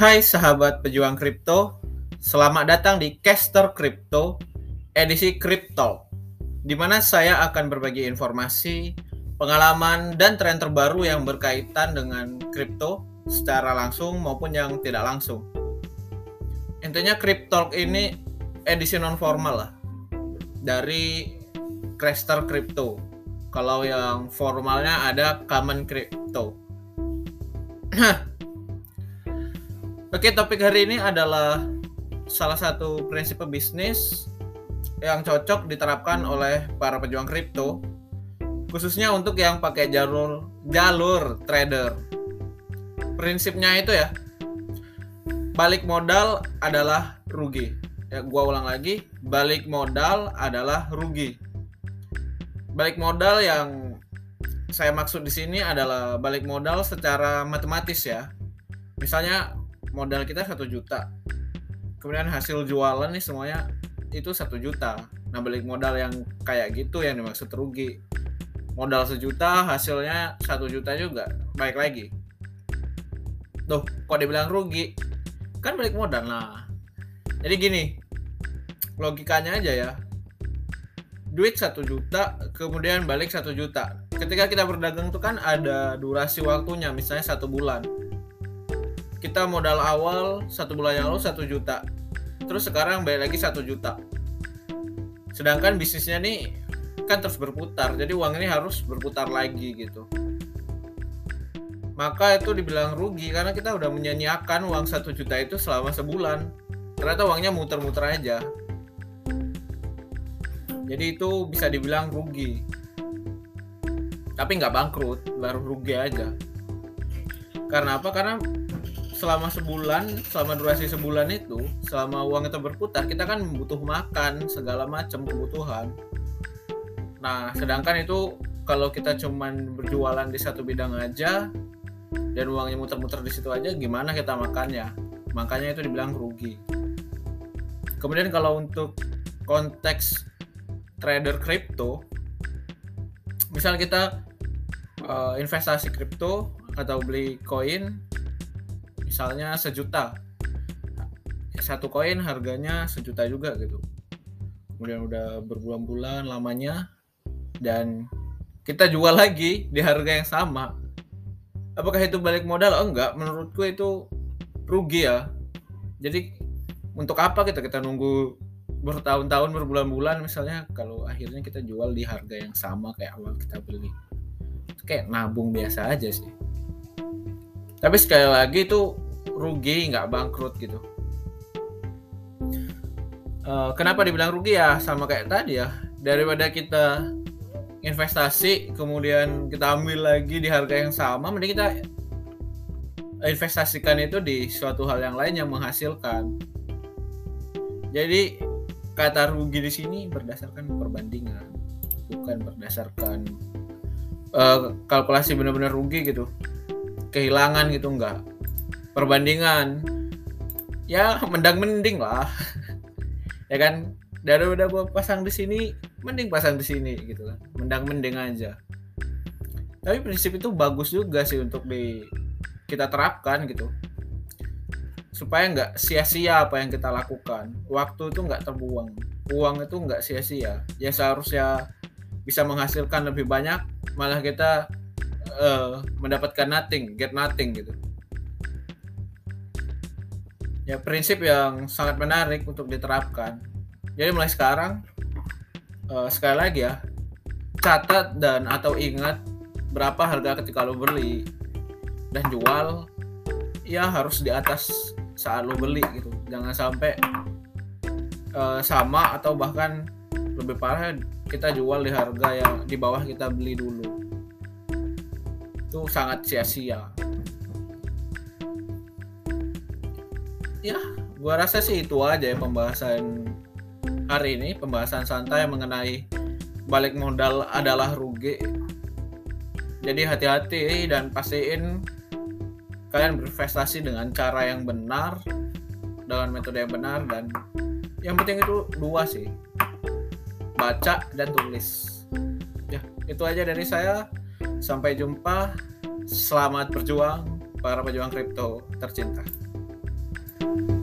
Hai sahabat pejuang kripto, selamat datang di Caster Crypto edisi Crypto, di mana saya akan berbagi informasi, pengalaman, dan tren terbaru yang berkaitan dengan kripto secara langsung maupun yang tidak langsung. Intinya Crypto ini edisi non formal lah dari Caster Crypto. Kalau yang formalnya ada Common Crypto. Oke, topik hari ini adalah salah satu prinsip bisnis yang cocok diterapkan oleh para pejuang kripto, khususnya untuk yang pakai jalur jalur trader. Prinsipnya itu ya, balik modal adalah rugi. Ya, gua ulang lagi, balik modal adalah rugi. Balik modal yang saya maksud di sini adalah balik modal secara matematis ya. Misalnya modal kita satu juta. Kemudian hasil jualan nih semuanya itu satu juta. Nah balik modal yang kayak gitu yang dimaksud rugi. Modal sejuta hasilnya satu juta juga. Baik lagi. Tuh kok dibilang rugi? Kan balik modal. Nah jadi gini. Logikanya aja ya. Duit satu juta kemudian balik satu juta. Ketika kita berdagang itu kan ada durasi waktunya misalnya satu bulan kita modal awal satu bulan yang lalu satu juta. Terus sekarang balik lagi satu juta. Sedangkan bisnisnya nih kan terus berputar jadi uang ini harus berputar lagi gitu. Maka itu dibilang rugi karena kita udah menyanyiakan uang satu juta itu selama sebulan. Ternyata uangnya muter-muter aja. Jadi itu bisa dibilang rugi. Tapi nggak bangkrut baru rugi aja. Karena apa? Karena selama sebulan, selama durasi sebulan itu, selama uang itu berputar, kita kan butuh makan segala macam kebutuhan. Nah, sedangkan itu kalau kita cuman berjualan di satu bidang aja dan uangnya muter-muter di situ aja, gimana kita makannya? Makanya itu dibilang rugi. Kemudian kalau untuk konteks trader kripto, misal kita uh, investasi kripto atau beli koin misalnya sejuta. Satu koin harganya sejuta juga gitu. Kemudian udah berbulan-bulan lamanya dan kita jual lagi di harga yang sama. Apakah itu balik modal? Oh enggak. Menurutku itu rugi ya. Jadi untuk apa kita kita nunggu bertahun-tahun berbulan-bulan misalnya kalau akhirnya kita jual di harga yang sama kayak awal kita beli? Kayak nabung biasa aja sih. Tapi sekali lagi itu rugi nggak bangkrut gitu. Uh, kenapa dibilang rugi? Ya sama kayak tadi ya. Daripada kita investasi kemudian kita ambil lagi di harga yang sama mending kita investasikan itu di suatu hal yang lain yang menghasilkan. Jadi kata rugi di sini berdasarkan perbandingan bukan berdasarkan uh, kalkulasi benar-benar rugi gitu. Kehilangan gitu enggak perbandingan. Ya mendang mending lah. Ya kan? Daripada gue pasang di sini mending pasang di sini gitu kan. Mendang mending aja. Tapi prinsip itu bagus juga sih untuk di kita terapkan gitu. Supaya nggak sia-sia apa yang kita lakukan. Waktu itu nggak terbuang. Uang itu nggak sia-sia. Ya seharusnya bisa menghasilkan lebih banyak malah kita uh, mendapatkan nothing get nothing gitu ya prinsip yang sangat menarik untuk diterapkan. Jadi mulai sekarang uh, sekali lagi ya catat dan atau ingat berapa harga ketika lo beli dan jual ya harus di atas saat lo beli gitu. Jangan sampai uh, sama atau bahkan lebih parah kita jual di harga yang di bawah kita beli dulu. Itu sangat sia-sia. Ya gua rasa sih itu aja ya pembahasan hari ini pembahasan santai mengenai balik modal adalah rugi. Jadi hati-hati dan pastiin kalian berinvestasi dengan cara yang benar dengan metode yang benar dan yang penting itu dua sih. Baca dan tulis. Ya itu aja dari saya. Sampai jumpa. Selamat berjuang para pejuang kripto tercinta Bye.